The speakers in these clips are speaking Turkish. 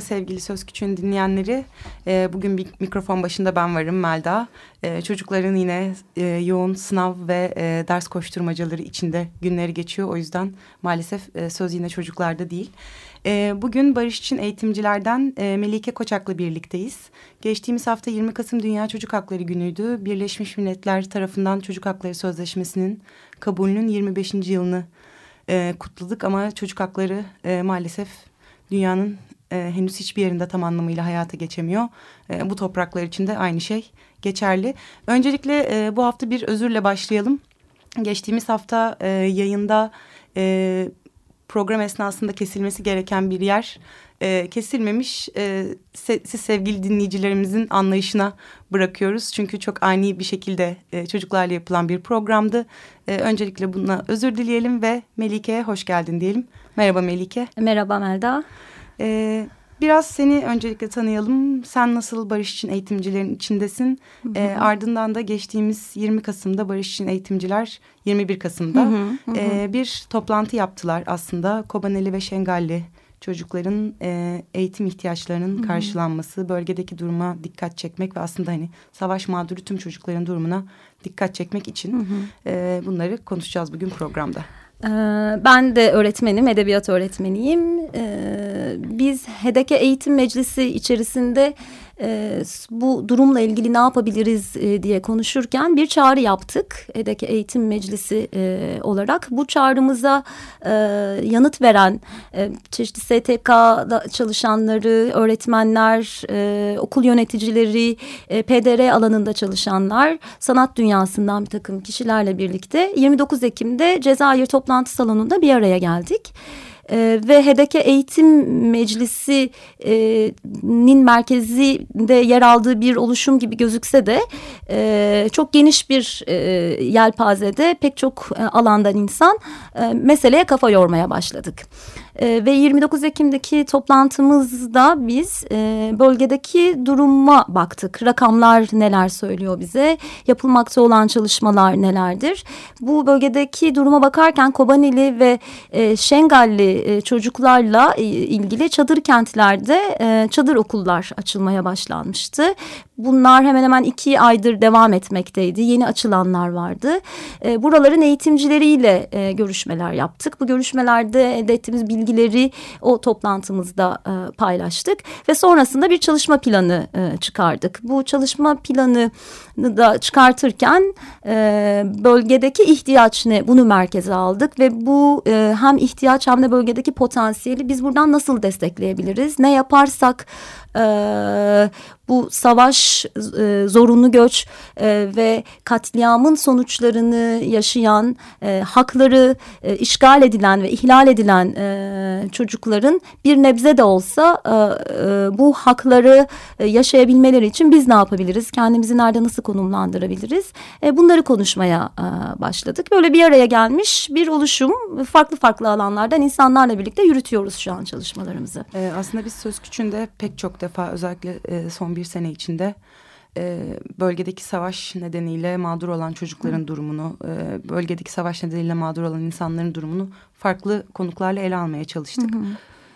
Merhaba sevgili Söz Küçüğün dinleyenleri. Ee, bugün bir mikrofon başında ben varım Melda. Ee, çocukların yine e, yoğun sınav ve e, ders koşturmacaları içinde günleri geçiyor. O yüzden maalesef e, söz yine çocuklarda değil. E, bugün Barış için eğitimcilerden e, Melike Koçak'la birlikteyiz. Geçtiğimiz hafta 20 Kasım Dünya Çocuk Hakları Günü'ydü. Birleşmiş Milletler tarafından Çocuk Hakları Sözleşmesi'nin kabulünün 25. yılını e, kutladık. Ama çocuk hakları e, maalesef dünyanın e, henüz hiçbir yerinde tam anlamıyla hayata geçemiyor. E, bu topraklar için de aynı şey geçerli. Öncelikle e, bu hafta bir özürle başlayalım. Geçtiğimiz hafta e, yayında e, program esnasında kesilmesi gereken bir yer e, kesilmemiş. E, se, siz sevgili dinleyicilerimizin anlayışına bırakıyoruz. Çünkü çok ani bir şekilde e, çocuklarla yapılan bir programdı. E, öncelikle buna özür dileyelim ve Melike'ye hoş geldin diyelim. Merhaba Melike. Merhaba Melda. Ee, biraz seni öncelikle tanıyalım. Sen nasıl Barış için eğitimcilerin içindesin? Hı hı. E, ardından da geçtiğimiz 20 Kasım'da Barış için eğitimciler 21 Kasım'da hı hı hı. E, bir toplantı yaptılar aslında. Kobaneli ve Şengalli çocukların e, eğitim ihtiyaçlarının hı hı. karşılanması, bölgedeki duruma dikkat çekmek ve aslında hani savaş mağduru tüm çocukların durumuna dikkat çekmek için hı hı. E, bunları konuşacağız bugün programda. Ben de öğretmenim, edebiyat öğretmeniyim. Biz HEDEK'e Eğitim Meclisi içerisinde e, bu durumla ilgili ne yapabiliriz e, diye konuşurken bir çağrı yaptık. EDEK Eğitim Meclisi e, olarak. Bu çağrımıza yanıt veren çeşitli STK'da çalışanları, öğretmenler, okul yöneticileri, PDR alanında çalışanlar, sanat dünyasından bir takım kişilerle birlikte 29 Ekim'de Cezayir toplantı salonunda bir araya geldik. E, ve HEDEK'e Eğitim Meclisi'nin merkezinde yer aldığı bir oluşum gibi gözükse de e, çok geniş bir e, yelpazede pek çok e, alandan insan e, meseleye kafa yormaya başladık. E, ve 29 Ekim'deki toplantımızda biz e, bölgedeki duruma baktık. Rakamlar neler söylüyor bize? Yapılmakta olan çalışmalar nelerdir? Bu bölgedeki duruma bakarken Kobanili ve e, Şengalli e, çocuklarla e, ilgili çadır kentlerde e, çadır okullar açılmaya başlanmıştı. Bunlar hemen hemen iki aydır devam etmekteydi. Yeni açılanlar vardı. E, buraların eğitimcileriyle e, görüşmeler yaptık. Bu görüşmelerde elde ettiğimiz bilgileri o toplantımızda e, paylaştık. Ve sonrasında bir çalışma planı e, çıkardık. Bu çalışma planı da çıkartırken e, bölgedeki ihtiyaç ne bunu merkeze aldık. Ve bu e, hem ihtiyaç hem de bölgedeki potansiyeli biz buradan nasıl destekleyebiliriz? Ne yaparsak e, bu savaş, e, zorunlu göç e, ve katliamın sonuçlarını yaşayan, e, hakları e, işgal edilen ve ihlal edilen e, çocukların bir nebze de olsa e, e, bu hakları e, yaşayabilmeleri için biz ne yapabiliriz? Kendimizi nerede nasıl konumlandırabiliriz? E, bunları konuşmaya e, başladık. Böyle bir araya gelmiş bir oluşum farklı farklı alanlardan insanlarla birlikte yürütüyoruz şu an çalışmalarımızı. E, aslında biz Söz Küçüğü'nde pek çok defa özellikle e, son bir sene içinde e, bölgedeki savaş nedeniyle mağdur olan çocukların Hı. durumunu, e, bölgedeki savaş nedeniyle mağdur olan insanların durumunu farklı konuklarla ele almaya çalıştık. Hı.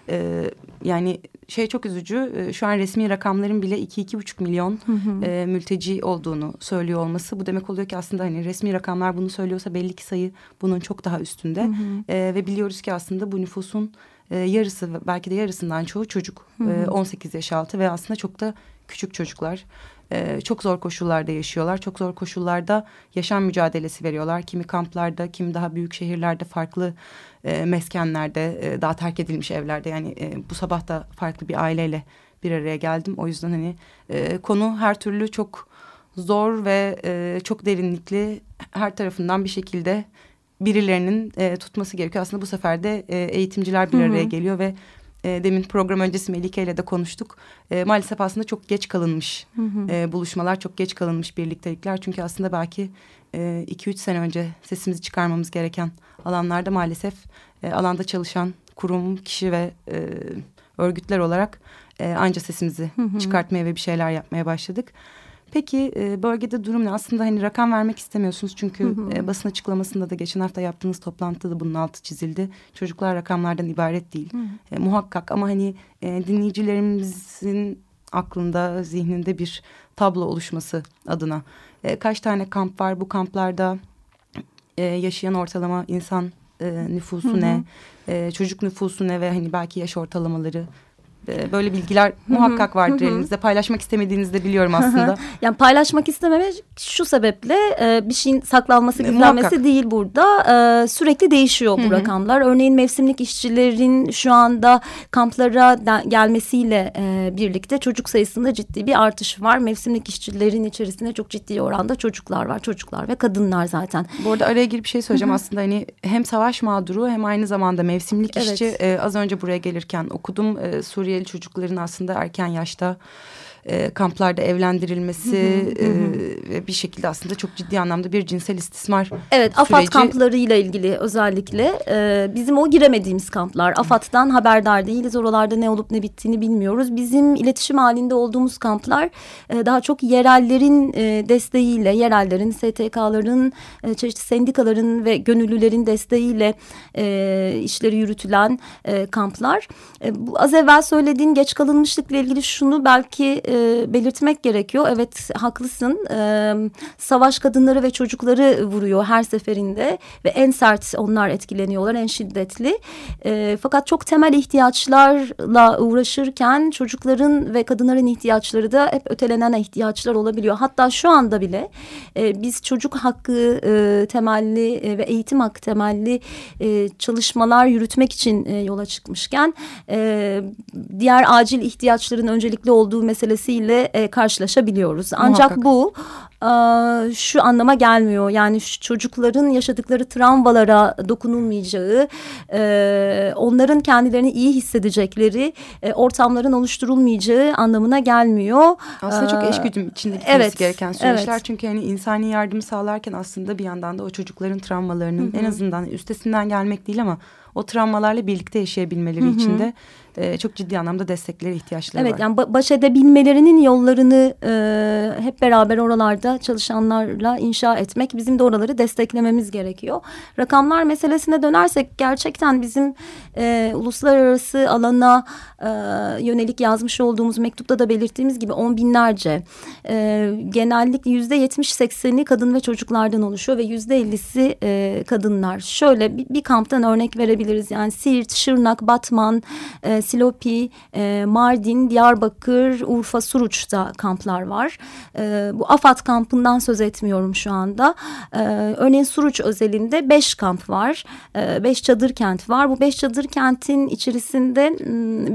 E, yani şey çok üzücü. E, şu an resmi rakamların bile iki iki buçuk milyon hı hı. E, mülteci olduğunu söylüyor olması. Bu demek oluyor ki aslında hani resmi rakamlar bunu söylüyorsa belli ki sayı bunun çok daha üstünde. Hı hı. E, ve biliyoruz ki aslında bu nüfusun e, yarısı belki de yarısından çoğu çocuk. Hı hı. E, 18 yaş altı ve aslında çok da küçük çocuklar. E, çok zor koşullarda yaşıyorlar. Çok zor koşullarda yaşam mücadelesi veriyorlar. Kimi kamplarda, kimi daha büyük şehirlerde, farklı e, meskenlerde, e, daha terk edilmiş evlerde. Yani e, bu sabah da farklı bir aileyle bir araya geldim. O yüzden hani e, konu her türlü çok zor ve e, çok derinlikli her tarafından bir şekilde birilerinin e, tutması gerekiyor. Aslında bu sefer de e, eğitimciler bir araya geliyor ve e, demin program öncesi Melike ile de konuştuk. E, maalesef aslında çok geç kalınmış hı hı. E, buluşmalar, çok geç kalınmış birliktelikler. Çünkü aslında belki e, iki üç sene önce sesimizi çıkarmamız gereken alanlarda maalesef e, alanda çalışan kurum, kişi ve e, örgütler olarak e, anca sesimizi hı hı. çıkartmaya ve bir şeyler yapmaya başladık. Peki e, bölgede durum ne? Aslında hani rakam vermek istemiyorsunuz çünkü hı hı. E, basın açıklamasında da geçen hafta yaptığınız toplantıda da bunun altı çizildi. Çocuklar rakamlardan ibaret değil. Hı hı. E, muhakkak ama hani e, dinleyicilerimizin aklında, zihninde bir tablo oluşması adına. E, kaç tane kamp var? Bu kamplarda e, yaşayan ortalama insan e, nüfusu hı hı. ne? E, çocuk nüfusu ne ve hani belki yaş ortalamaları e, böyle bilgiler muhakkak vardır elinizde. Paylaşmak istemediğinizi de biliyorum aslında. yani paylaşmak istememe şu sebeple e, bir şeyin saklanması, e, gizlenmesi değil burada. E, sürekli değişiyor bu rakamlar. Örneğin mevsimlik işçilerin şu anda kamplara gelmesiyle e, birlikte çocuk sayısında ciddi bir artış var. Mevsimlik işçilerin içerisinde çok ciddi oranda çocuklar var. Çocuklar ve kadınlar zaten. Bu arada araya girip bir şey söyleyeceğim aslında hani hem savaş mağduru hem aynı zamanda mevsimlik evet. işçi e, az önce buraya gelirken okudum e, Suriye Suriyeli çocukların aslında erken yaşta e, kamplarda evlendirilmesi e, ve bir şekilde aslında çok ciddi anlamda bir cinsel istismar Evet süreci. AFAD kamplarıyla ilgili özellikle e, bizim o giremediğimiz kamplar. AFAD'dan haberdar değiliz. Oralarda ne olup ne bittiğini bilmiyoruz. Bizim iletişim halinde olduğumuz kamplar e, daha çok yerellerin e, desteğiyle, yerellerin, STK'ların, e, çeşitli sendikaların ve gönüllülerin desteğiyle e, işleri yürütülen e, kamplar. E, bu az evvel söylediğin geç kalınmışlıkla ilgili şunu belki e, e, belirtmek gerekiyor. Evet haklısın. E, savaş kadınları ve çocukları vuruyor her seferinde ve en sert onlar etkileniyorlar, en şiddetli. E, fakat çok temel ihtiyaçlarla uğraşırken çocukların ve kadınların ihtiyaçları da hep ötelenen ihtiyaçlar olabiliyor. Hatta şu anda bile e, biz çocuk hakkı e, temelli e, ve eğitim hakkı temelli e, çalışmalar yürütmek için e, yola çıkmışken e, diğer acil ihtiyaçların öncelikli olduğu meselesi meselesiyle e, karşılaşabiliyoruz. Ancak Muhakkak. bu e, şu anlama gelmiyor. Yani şu çocukların yaşadıkları travmalara dokunulmayacağı, e, onların kendilerini iyi hissedecekleri e, ortamların oluşturulmayacağı anlamına gelmiyor. Aslında çok eşgüdüm içinde gitmesi evet, gereken süreçler. Evet. Çünkü hani insani yardım sağlarken aslında bir yandan da o çocukların travmalarının Hı -hı. en azından üstesinden gelmek değil ama o travmalarla birlikte yaşayabilmeleri Hı -hı. için de e, çok ciddi anlamda desteklere ihtiyaçları evet, var. Evet yani baş edebilmelerinin yollarını e, hep beraber oralarda çalışanlarla inşa etmek bizim de oraları desteklememiz gerekiyor. Rakamlar meselesine dönersek gerçekten bizim e, uluslararası alana e, yönelik yazmış olduğumuz mektupta da belirttiğimiz gibi on binlerce e, genellikle yüzde yetmiş sekseni kadın ve çocuklardan oluşuyor ve yüzde ellisi e, kadınlar. Şöyle bir, bir kamptan örnek verebiliriz yani Siirt, Şırnak, Batman, e, Silopi, e, Mardin, Diyarbakır, Urfa, Suruç'ta kamplar var. E, bu AFAD kampından söz etmiyorum şu anda. E, örneğin Suruç özelinde beş kamp var. E, beş çadır kent var. Bu beş çadır kentin içerisinde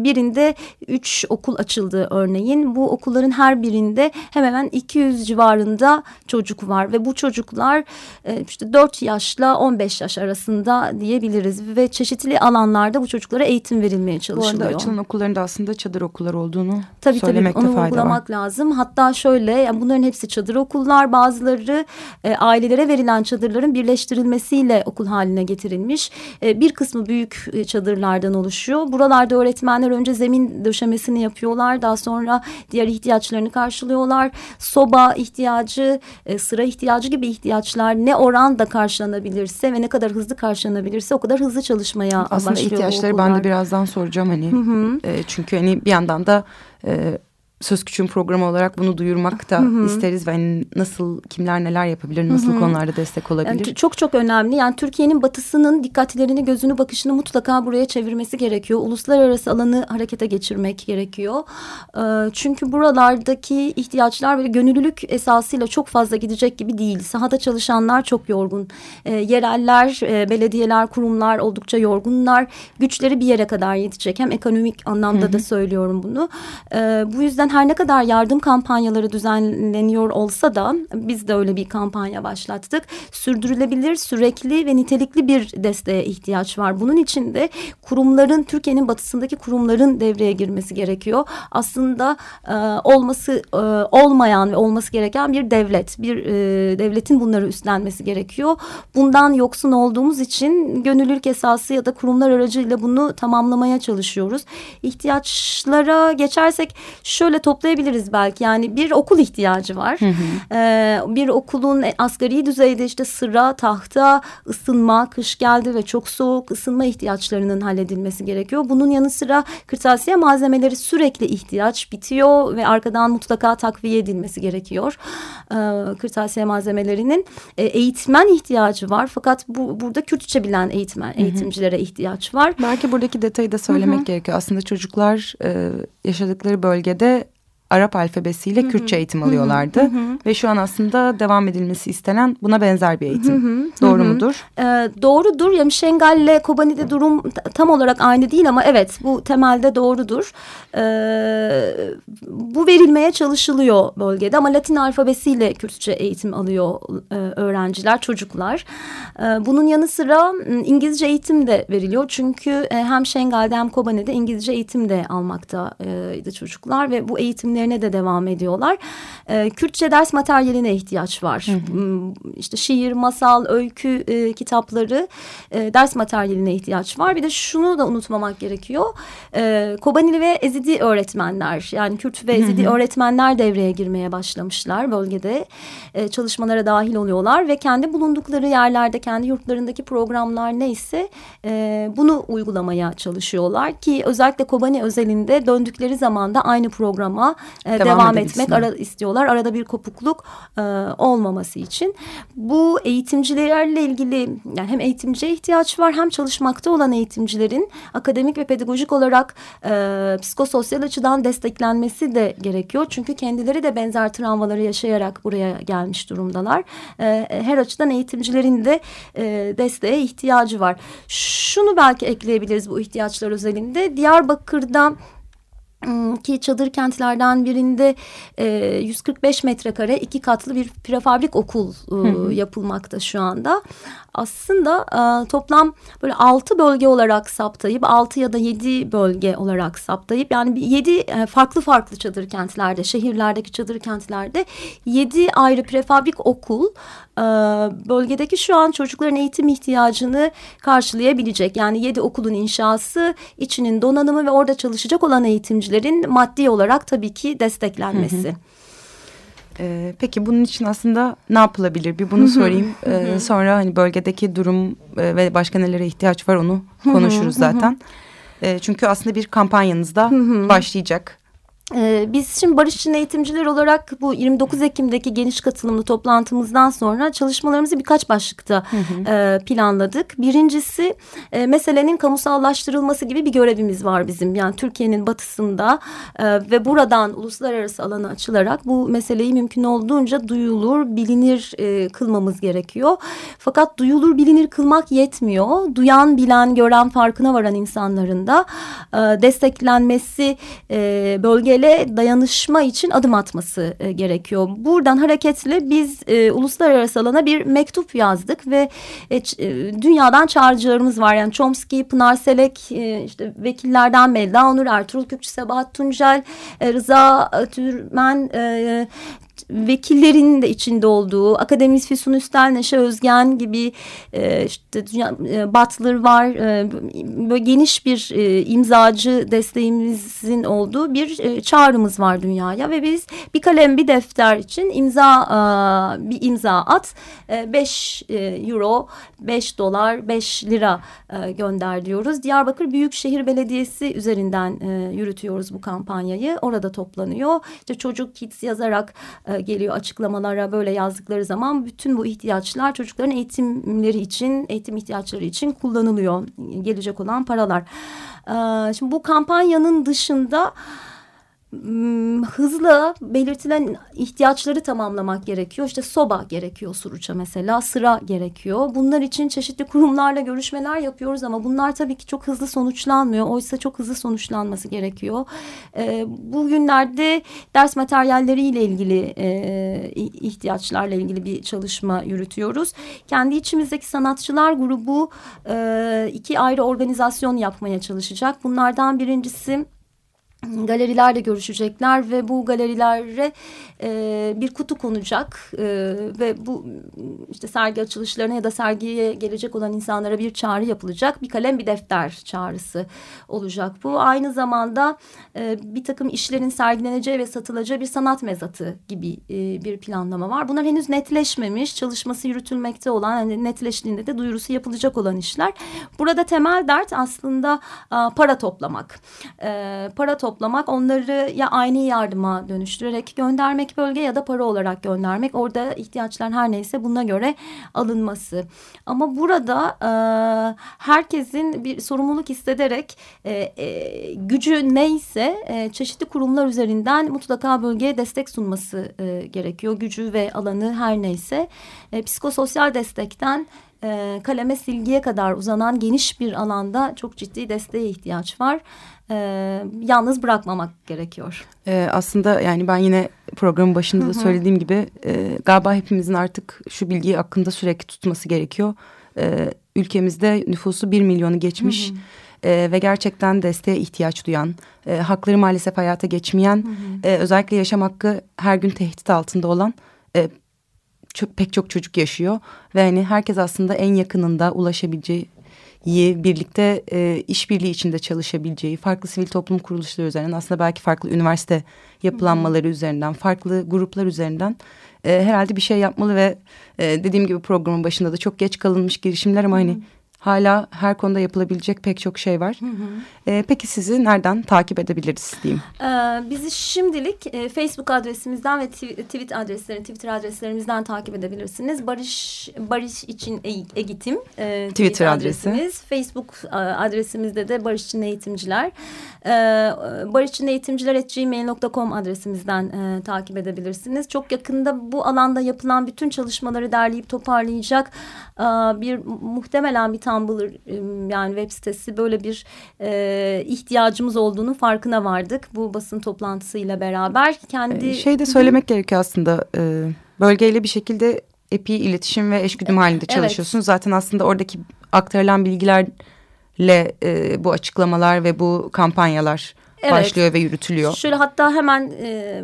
birinde üç okul açıldı örneğin. Bu okulların her birinde hemen hemen 200 civarında çocuk var ve bu çocuklar e, işte 4 yaşla 15 yaş arasında diyebiliriz ve çeşitli alanlarda bu çocuklara eğitim verilmeye çalışılıyor arada açılan okulların aslında çadır okullar olduğunu tabii, söylemekte tabii, onu fayda vurgulamak lazım. Hatta şöyle yani bunların hepsi çadır okullar bazıları e, ailelere verilen çadırların birleştirilmesiyle okul haline getirilmiş. E, bir kısmı büyük e, çadırlardan oluşuyor. Buralarda öğretmenler önce zemin döşemesini yapıyorlar. Daha sonra diğer ihtiyaçlarını karşılıyorlar. Soba ihtiyacı, e, sıra ihtiyacı gibi ihtiyaçlar ne oranda karşılanabilirse ve ne kadar hızlı karşılanabilirse o kadar hızlı çalışmaya Aslında başlıyor. Aslında ihtiyaçları ben de birazdan soracağım hani Hı hı. E, çünkü hani bir yandan da e, Söz Küçüğün programı olarak bunu duyurmak da hı hı. isteriz ve hani nasıl kimler neler yapabilir, nasıl hı hı. konularda destek olabilir? Yani çok çok önemli. Yani Türkiye'nin batısının dikkatlerini, gözünü, bakışını mutlaka buraya çevirmesi gerekiyor. Uluslararası alanı harekete geçirmek gerekiyor. Ee, çünkü buralardaki ihtiyaçlar böyle gönüllülük esasıyla çok fazla gidecek gibi değil. Sahada çalışanlar çok yorgun. Ee, yereller, e, belediyeler, kurumlar oldukça yorgunlar. Güçleri bir yere kadar yetecek. Hem ekonomik anlamda hı hı. da söylüyorum bunu. Ee, bu yüzden tarafından her ne kadar yardım kampanyaları düzenleniyor olsa da biz de öyle bir kampanya başlattık. Sürdürülebilir, sürekli ve nitelikli bir desteğe ihtiyaç var. Bunun için de kurumların, Türkiye'nin batısındaki kurumların devreye girmesi gerekiyor. Aslında e, olması e, olmayan ve olması gereken bir devlet, bir e, devletin bunları üstlenmesi gerekiyor. Bundan yoksun olduğumuz için gönüllülük esası ya da kurumlar aracıyla bunu tamamlamaya çalışıyoruz. İhtiyaçlara geçersek şöyle toplayabiliriz belki. Yani bir okul ihtiyacı var. Hı hı. Ee, bir okulun asgari düzeyde işte sıra, tahta, ısınma, kış geldi ve çok soğuk ısınma ihtiyaçlarının halledilmesi gerekiyor. Bunun yanı sıra kırtasiye malzemeleri sürekli ihtiyaç bitiyor ve arkadan mutlaka takviye edilmesi gerekiyor. Ee, kırtasiye malzemelerinin e, eğitmen ihtiyacı var. Fakat bu burada Kürtçe bilen eğitmen, eğitimcilere ihtiyaç var. Belki buradaki detayı da söylemek Hı -hı. gerekiyor. Aslında çocuklar e, yaşadıkları bölgede Arap alfabesiyle Hı-hı. Kürtçe eğitim alıyorlardı. Hı-hı. Ve şu an aslında devam edilmesi istenen buna benzer bir eğitim. Hı-hı. Doğru Hı-hı. mudur? Ee, doğrudur. Yani Şengal ile Kobani'de durum tam olarak aynı değil ama evet bu temelde doğrudur. Ee, bu verilmeye çalışılıyor bölgede ama Latin alfabesiyle Kürtçe eğitim alıyor e, öğrenciler, çocuklar. Ee, bunun yanı sıra İngilizce eğitim de veriliyor. Çünkü e, hem Şengal'de hem Kobani'de İngilizce eğitim de almaktaydı çocuklar ve bu eğitimleri eğitimlerine de devam ediyorlar. E, Kürtçe ders materyaline ihtiyaç var. Hı hı. Hmm, işte şiir, masal, öykü e, kitapları e, ders materyaline ihtiyaç var. Bir de şunu da unutmamak gerekiyor. E, Kobanili ve Ezidi öğretmenler yani Kürt ve Ezidi hı hı. öğretmenler devreye girmeye başlamışlar bölgede. E, çalışmalara dahil oluyorlar ve kendi bulundukları yerlerde kendi yurtlarındaki programlar neyse e, bunu uygulamaya çalışıyorlar ki özellikle Kobani özelinde döndükleri zaman da aynı programa e, devam, devam etmek ara, istiyorlar. Arada bir kopukluk e, olmaması için. Bu eğitimcilerle ilgili yani hem eğitimciye ihtiyaç var hem çalışmakta olan eğitimcilerin akademik ve pedagojik olarak e, psikososyal açıdan desteklenmesi de gerekiyor. Çünkü kendileri de benzer travmaları yaşayarak buraya gelmiş durumdalar. E, her açıdan eğitimcilerin de e, desteğe ihtiyacı var. Şunu belki ekleyebiliriz bu ihtiyaçlar özelinde. Diyarbakır'da ki çadır kentlerden birinde e, 145 metrekare iki katlı bir prefabrik okul e, yapılmakta şu anda. Aslında e, toplam böyle altı bölge olarak saptayıp altı ya da yedi bölge olarak saptayıp yani yedi e, farklı farklı çadır kentlerde şehirlerdeki çadır kentlerde yedi ayrı prefabrik okul e, bölgedeki şu an çocukların eğitim ihtiyacını karşılayabilecek. Yani yedi okulun inşası içinin donanımı ve orada çalışacak olan eğitimci öğrencilerin maddi olarak tabii ki desteklenmesi. Hı hı. Ee, peki bunun için aslında ne yapılabilir? Bir bunu sorayım. Ee, sonra hani bölgedeki durum e, ve başka nelere ihtiyaç var onu konuşuruz zaten. E, çünkü aslında bir kampanyanızda başlayacak. Ee, biz şimdi Barış için eğitimciler olarak bu 29 Ekim'deki geniş katılımlı toplantımızdan sonra çalışmalarımızı birkaç başlıkta hı hı. E, planladık. Birincisi e, meselenin kamusallaştırılması gibi bir görevimiz var bizim. Yani Türkiye'nin batısında e, ve buradan uluslararası alana açılarak bu meseleyi mümkün olduğunca duyulur, bilinir kılmamız gerekiyor. Fakat duyulur, bilinir kılmak yetmiyor. Duyan, bilen, gören, farkına varan insanların da desteklenmesi bölge modele dayanışma için adım atması e, gerekiyor. Buradan hareketle biz e, uluslararası alana bir mektup yazdık ve e, e, dünyadan çağrıcılarımız var. Yani Chomsky, Pınar Selek, e, işte vekillerden Melda Onur, Ertuğrul Kürkçü, Sebahat Tuncel, e, Rıza Türmen, e, vekillerin de içinde olduğu akademist Füsun Üstel, Neşe Özgen gibi e, işte dünya, e, Butler var. E, böyle geniş bir e, imzacı desteğimizin olduğu bir e, çağrımız var dünyaya ve biz bir kalem bir defter için imza e, bir imza at 5 e, e, euro 5 dolar 5 lira e, gönder diyoruz. Diyarbakır Büyükşehir Belediyesi üzerinden e, yürütüyoruz bu kampanyayı. Orada toplanıyor. İşte çocuk kids yazarak e, geliyor açıklamalara böyle yazdıkları zaman bütün bu ihtiyaçlar çocukların eğitimleri için, eğitim ihtiyaçları için kullanılıyor. Gelecek olan paralar. E, şimdi bu kampanyanın dışında hızlı belirtilen ihtiyaçları tamamlamak gerekiyor. İşte soba gerekiyor Suruç'a mesela, sıra gerekiyor. Bunlar için çeşitli kurumlarla görüşmeler yapıyoruz ama bunlar tabii ki çok hızlı sonuçlanmıyor. Oysa çok hızlı sonuçlanması gerekiyor. E, bugünlerde ders materyalleriyle ilgili e, ihtiyaçlarla ilgili bir çalışma yürütüyoruz. Kendi içimizdeki sanatçılar grubu e, iki ayrı organizasyon yapmaya çalışacak. Bunlardan birincisi galerilerle görüşecekler ve bu galerilere e, bir kutu konacak e, ve bu işte sergi açılışlarına ya da sergiye gelecek olan insanlara bir çağrı yapılacak. Bir kalem bir defter çağrısı olacak bu. Aynı zamanda e, bir takım işlerin sergileneceği ve satılacağı bir sanat mezatı gibi e, bir planlama var. Bunlar henüz netleşmemiş, çalışması yürütülmekte olan, hani netleştiğinde de duyurusu yapılacak olan işler. Burada temel dert aslında a, para toplamak. E, para toplamak, onları ya aynı yardıma dönüştürerek göndermek bölge ya da para olarak göndermek. Orada ihtiyaçlar her neyse buna göre alınması. Ama burada e, herkesin bir sorumluluk hissederek e, e, gücü neyse e, çeşitli kurumlar üzerinden mutlaka bölgeye destek sunması e, gerekiyor. Gücü ve alanı her neyse. E, psikososyal destekten e, kaleme silgiye kadar uzanan geniş bir alanda çok ciddi desteğe ihtiyaç var. E, yalnız bırakmamak gerekiyor. E, aslında yani ben yine programın başında da söylediğim gibi e, galiba hepimizin artık şu bilgiyi hakkında sürekli tutması gerekiyor. E, ülkemizde nüfusu bir milyonu geçmiş. Hı hı e, ve gerçekten desteğe ihtiyaç duyan, e, hakları maalesef hayata geçmeyen, hı hı. E, özellikle yaşam hakkı her gün tehdit altında olan e, çok, pek çok çocuk yaşıyor. Ve hani herkes aslında en yakınında ulaşabileceği birlikte e, işbirliği içinde çalışabileceği farklı sivil toplum kuruluşları üzerinden aslında belki farklı üniversite yapılanmaları Hı. üzerinden farklı gruplar üzerinden e, herhalde bir şey yapmalı ve e, dediğim gibi programın başında da çok geç kalınmış girişimler ama Hı. hani hala her konuda yapılabilecek pek çok şey var. Hı hı. E, peki sizi nereden takip edebiliriz diyeyim? Ee, bizi şimdilik e, Facebook adresimizden ve tweet adresleri, Twitter adreslerimizden takip edebilirsiniz. Barış Barış için eğitim e, Twitter, Twitter adresi. adresimiz. Facebook adresimizde de Barış için eğitimciler. E, Barış için eğitimciler gmail.com adresimizden e, takip edebilirsiniz. Çok yakında bu alanda yapılan bütün çalışmaları derleyip toparlayacak e, bir muhtemelen bir Tumblr yani web sitesi böyle bir e, ihtiyacımız olduğunu farkına vardık. Bu basın toplantısıyla beraber kendi... Şey de söylemek gerekiyor aslında e, bölgeyle bir şekilde epi iletişim ve eşgüdüm halinde çalışıyorsunuz. Evet. Zaten aslında oradaki aktarılan bilgilerle e, bu açıklamalar ve bu kampanyalar evet. başlıyor ve yürütülüyor. Şöyle hatta hemen e,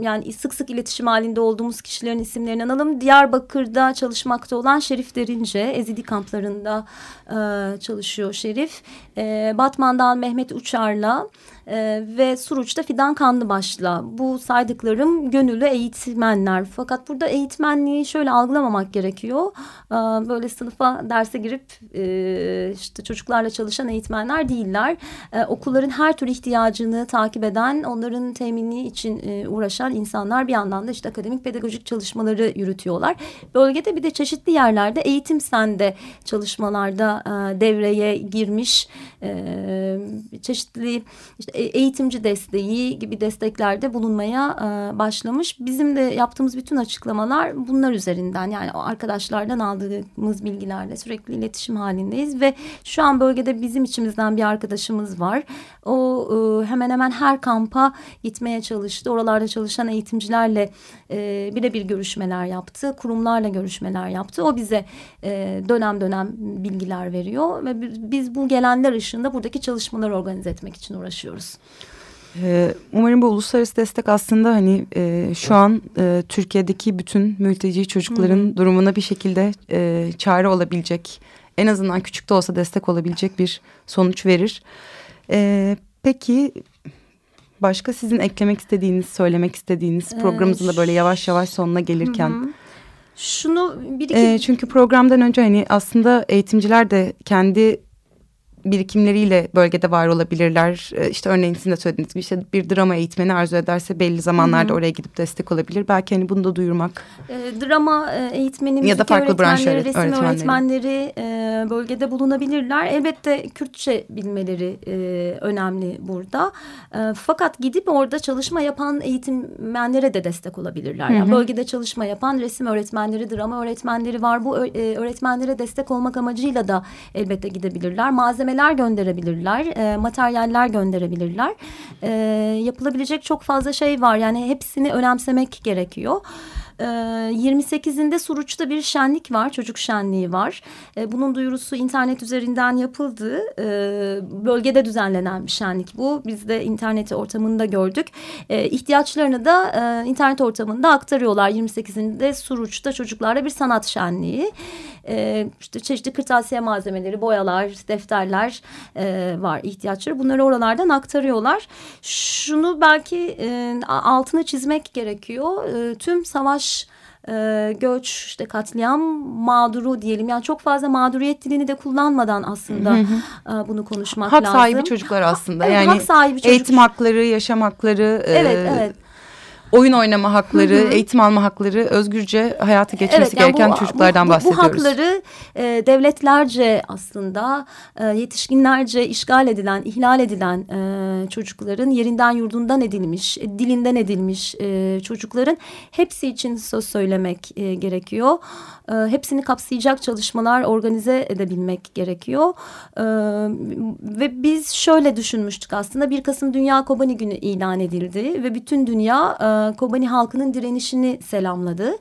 yani sık sık iletişim halinde olduğumuz kişilerin isimlerini analım. Diyarbakır'da çalışmakta olan Şerif Derince, Ezidi kamplarında e, çalışıyor Şerif. E, Batman'dan Mehmet Uçar'la e, ve Suruç'ta Fidan Kanlıbaş'la bu saydıklarım gönüllü eğitmenler. Fakat burada eğitmenliği şöyle algılamamak gerekiyor. E, böyle sınıfa derse girip e, işte çocuklarla çalışan eğitmenler değiller. E, okulların her tür ihtiyacını takip eden, onların teminliği için e, uğraşan insanlar bir yandan da işte akademik pedagojik çalışmaları yürütüyorlar. Bölgede bir de çeşitli yerlerde eğitim sende çalışmalarda e, devreye girmiş çeşitli işte eğitimci desteği gibi desteklerde bulunmaya e, başlamış. Bizim de yaptığımız bütün açıklamalar bunlar üzerinden yani arkadaşlardan aldığımız bilgilerle sürekli iletişim halindeyiz ve şu an bölgede bizim içimizden bir arkadaşımız var. O e, hemen hemen her kampa gitmeye çalıştı. Oralarda çalışan eğitimcilerle e, birebir görüşmeler yaptı. Kurumlarla görüşmeler yaptı. O bize e, dönem dönem bilgiler veriyor ve biz bu gelenler ışığında buradaki çalışmaları organize etmek için uğraşıyoruz. Ee, umarım bu uluslararası destek aslında hani e, şu an e, Türkiye'deki bütün mülteci çocukların Hı. durumuna bir şekilde e, çare olabilecek, en azından küçük de olsa destek olabilecek bir sonuç verir. E, peki başka sizin eklemek istediğiniz, söylemek istediğiniz programımızın da böyle yavaş yavaş sonuna gelirken... Hı Şunu bir iki... E, çünkü programdan önce hani aslında eğitimciler de kendi birikimleriyle bölgede var olabilirler. Ee, işte örneğin sizin de söylediğiniz gibi işte bir drama eğitmeni arzu ederse belli zamanlarda Hı -hı. oraya gidip destek olabilir. Belki hani bunu da duyurmak. E, drama eğitmeni, müzik ya da farklı branş öğretmenleri, resim öğretmenleri, öğretmenleri e, bölgede bulunabilirler. Elbette Kürtçe bilmeleri e, önemli burada. E, fakat gidip orada çalışma yapan eğitmenlere de destek olabilirler. Yani bölgede çalışma yapan resim öğretmenleri, drama öğretmenleri var. Bu e, öğretmenlere destek olmak amacıyla da elbette gidebilirler. Malzemeler gönderebilirler, e, materyaller gönderebilirler. E, yapılabilecek çok fazla şey var. Yani hepsini önemsemek gerekiyor. 28'inde ee, Suruç'ta bir şenlik var, çocuk şenliği var. Ee, bunun duyurusu internet üzerinden yapıldı. Ee, bölgede düzenlenen bir şenlik bu. Biz de internet ortamında gördük. İhtiyaçlarını da e, internet ortamında aktarıyorlar. 28'inde Suruç'ta çocuklarla bir sanat şenliği. İşte çeşitli kırtasiye malzemeleri, boyalar, defterler e, var ihtiyaçları. Bunları oralardan aktarıyorlar. Şunu belki e, altını çizmek gerekiyor. Tüm savaş e, göç, işte katliam mağduru diyelim. Yani çok fazla mağduriyet dilini de kullanmadan aslında E, bunu konuşmak hak lazım. Hak sahibi çocuklar aslında. Evet, yani hak sahibi çocuk. eğitim hakları, yaşam hakları. Evet, e, evet oyun oynama hakları, hı hı. eğitim alma hakları, özgürce hayatı geçmesi evet, yani gereken bu, çocuklardan bu, bu, bahsediyoruz. Bu hakları e, devletlerce aslında e, yetişkinlerce işgal edilen, ihlal edilen e, çocukların yerinden yurdundan edilmiş, e, dilinden edilmiş e, çocukların hepsi için söz söylemek e, gerekiyor. E, hepsini kapsayacak çalışmalar organize edebilmek gerekiyor. E, ve biz şöyle düşünmüştük aslında 1 Kasım Dünya Kobani Günü ilan edildi ve bütün dünya e, Kobani halkının direnişini selamladı.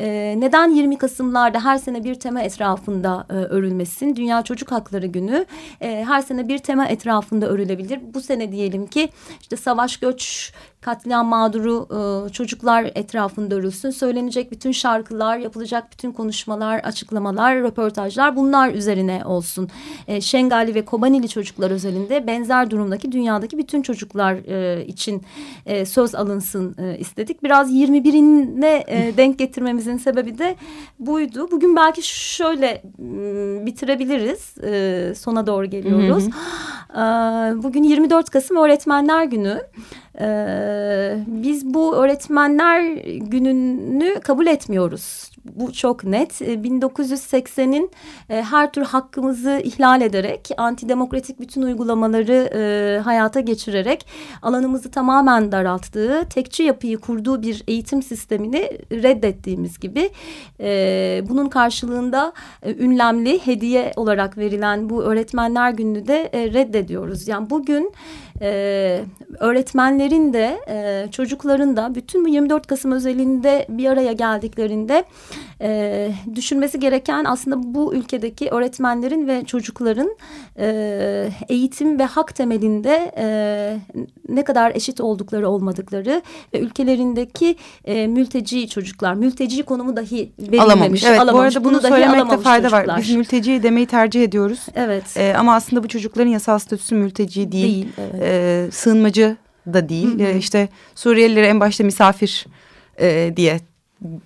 E, neden 20 Kasım'larda her sene bir tema etrafında e, örülmesin? Dünya Çocuk Hakları Günü e, her sene bir tema etrafında örülebilir. Bu sene diyelim ki işte savaş göç katliam mağduru e, çocuklar etrafında örülsün. Söylenecek bütün şarkılar, yapılacak bütün konuşmalar, açıklamalar, röportajlar bunlar üzerine olsun. E, Şengali ve Kobanili çocuklar özelinde benzer durumdaki dünyadaki bütün çocuklar e, için e, söz alınsın e, istedik. Biraz 21'ine e, denk getirmemizin sebebi de buydu. Bugün belki şöyle bitirebiliriz. E, sona doğru geliyoruz. Hı hı. E, bugün 24 Kasım Öğretmenler Günü. Ee, biz bu öğretmenler gününü kabul etmiyoruz. Bu çok net. 1980'in ee, e, her tür hakkımızı ihlal ederek, antidemokratik bütün uygulamaları e, hayata geçirerek alanımızı tamamen daralttığı, tekçi yapıyı kurduğu bir eğitim sistemini reddettiğimiz gibi e, bunun karşılığında e, ünlemli hediye olarak verilen bu öğretmenler gününü de e, reddediyoruz. Yani bugün e, öğretmenlerin de e, çocukların da bütün bu 24 Kasım özelinde bir araya geldiklerinde e, düşünmesi gereken aslında bu ülkedeki öğretmenlerin ve çocukların e, eğitim ve hak temelinde e, ne kadar eşit oldukları olmadıkları ve ülkelerindeki e, mülteci çocuklar mülteci konumu dahi verilmemiş. Alamamış. Evet, alamamış. Bu arada bunu, bunu söylemekte fayda çocuklar. var. Biz mülteci demeyi tercih ediyoruz. Evet. E, ama aslında bu çocukların yasal statüsü mülteci değil. değil evet. E, sığınmacı da değil. Hı hı. E, işte Suriyelileri en başta misafir e, diye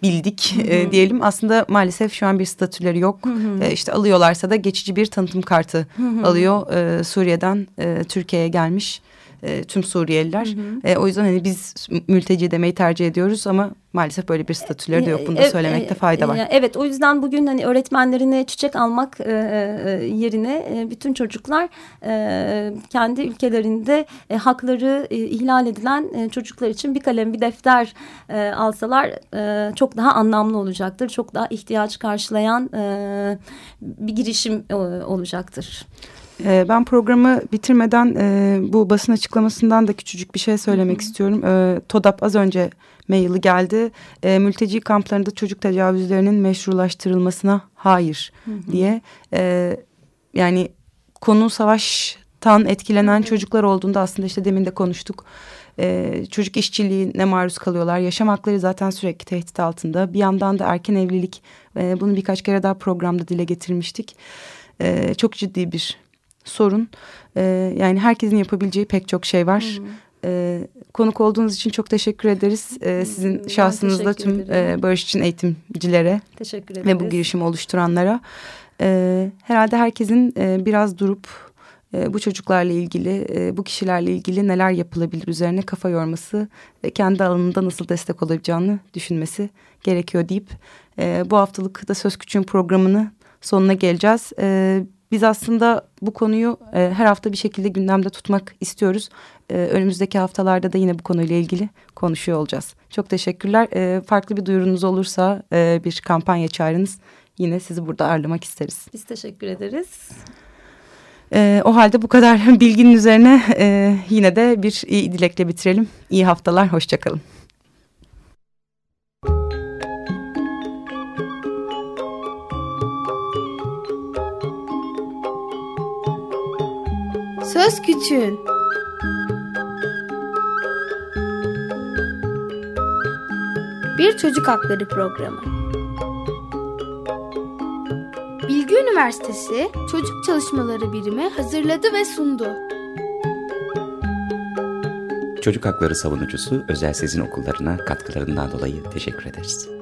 bildik hı hı. E, diyelim. Aslında maalesef şu an bir statüleri yok. Hı hı. E, işte alıyorlarsa da geçici bir tanıtım kartı hı hı. alıyor. E, Suriye'den e, Türkiye'ye gelmiş e, tüm Suriyeliler. Hı hı. E, o yüzden hani biz mülteci demeyi tercih ediyoruz ama maalesef böyle bir statüleri de yok. Bunu da söylemekte fayda var. Evet o yüzden bugün hani öğretmenlerine çiçek almak e, e, yerine e, bütün çocuklar e, kendi ülkelerinde e, hakları e, ihlal edilen e, çocuklar için bir kalem bir defter e, alsalar e, çok daha anlamlı olacaktır. Çok daha ihtiyaç karşılayan e, bir girişim e, olacaktır. Ee, ben programı bitirmeden e, bu basın açıklamasından da küçücük bir şey söylemek Hı -hı. istiyorum. E, TODAP az önce maili geldi. E, mülteci kamplarında çocuk tecavüzlerinin meşrulaştırılmasına hayır Hı -hı. diye. E, yani konu savaştan etkilenen Hı -hı. çocuklar olduğunda aslında işte demin de konuştuk. Ee, çocuk işçiliğine maruz kalıyorlar. Yaşam hakları zaten sürekli tehdit altında. Bir yandan da erken evlilik. E, bunu birkaç kere daha programda dile getirmiştik. E, çok ciddi bir sorun. E, yani herkesin yapabileceği pek çok şey var. Hı E, konuk olduğunuz için çok teşekkür ederiz. E, sizin şahsınızda tüm e, Barış için eğitimcilere teşekkür ederiz. ve bu girişimi oluşturanlara. E, herhalde herkesin e, biraz durup e, bu çocuklarla ilgili, e, bu kişilerle ilgili neler yapılabilir üzerine kafa yorması ve kendi alanında nasıl destek olacağını düşünmesi gerekiyor deyip e, bu haftalık da Söz Küçüğün programını sonuna geleceğiz. E, biz aslında bu konuyu e, her hafta bir şekilde gündemde tutmak istiyoruz. E, önümüzdeki haftalarda da yine bu konuyla ilgili konuşuyor olacağız. Çok teşekkürler. E, farklı bir duyurunuz olursa e, bir kampanya çağırınız. Yine sizi burada ağırlamak isteriz. Biz teşekkür ederiz. E, o halde bu kadar bilginin üzerine e, yine de bir iyi dilekle bitirelim. İyi haftalar, hoşçakalın. Söz Küçüğün Bir Çocuk Hakları Programı Bilgi Üniversitesi Çocuk Çalışmaları Birimi hazırladı ve sundu. Çocuk Hakları Savunucusu Özel Sezin Okullarına katkılarından dolayı teşekkür ederiz.